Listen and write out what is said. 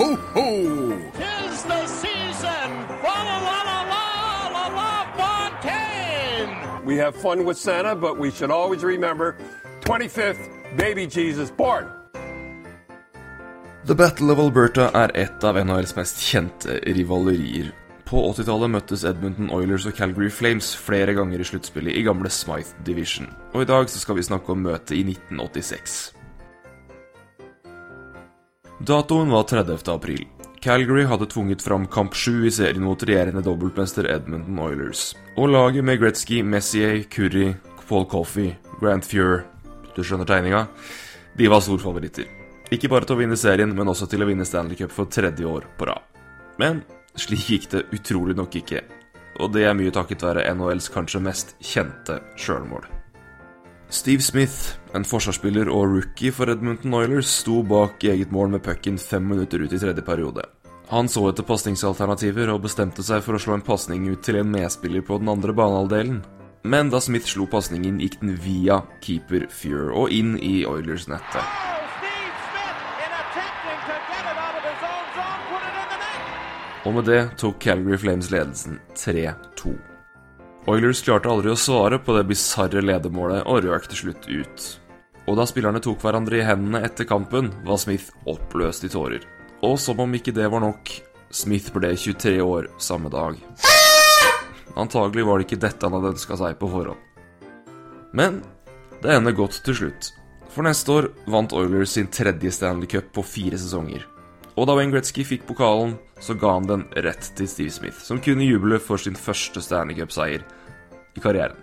ho, ho! Tis the season! La la la la la la la Fontaine! We have fun with Santa, but we should always remember 25th, baby Jesus born. The Battle of Alberta er et av NHLs mest kjente rivalerier. På 80-tallet møttes Edmonton Oilers og Calgary Flames flere ganger i sluttspillet i gamle Smythe Division, og i dag så skal vi snakke om møtet i 1986. Datoen var 30. april. Calgary hadde tvunget fram kamp 7 i serien mot regjerende dobbeltmester Edmonton Oilers. Og laget med Gretzky, Messier, Curry, Paul Coffey, Grant Fuhr Du skjønner tegninga? De var storfavoritter. Ikke bare til å vinne serien, men også til å vinne Stanley Cup for tredje år på rad. Men slik gikk det utrolig nok ikke. Og det er mye takket være NHLs kanskje mest kjente sjølmål. Steve Smith, en forsvarsspiller og rookie for Edmonton Oilers, sto bak eget mål med pucken fem minutter ut i tredje periode. Han så etter pasningsalternativer og bestemte seg for å slå en pasning ut til en medspiller på den andre banehalvdelen. Men da Smith slo pasningen, gikk den via keeper Fuhr og inn i Oilers-nettet. Oh! Og med det tok Calgary Flames ledelsen 3-2. Oilers klarte aldri å svare på det bisarre ledermålet og røk til slutt ut. Og da spillerne tok hverandre i hendene etter kampen, var Smith oppløst i tårer. Og som om ikke det var nok, Smith ble 23 år samme dag. Antagelig var det ikke dette han hadde ønska seg på forhånd. Men det ender godt til slutt. For neste år vant Oilers sin tredje Stanley Cup på fire sesonger. Og da Wayne Gretzky fikk pokalen, så ga han den rett til Steve Smith, som kunne juble for sin første Stanley Cup-seier i karrieren.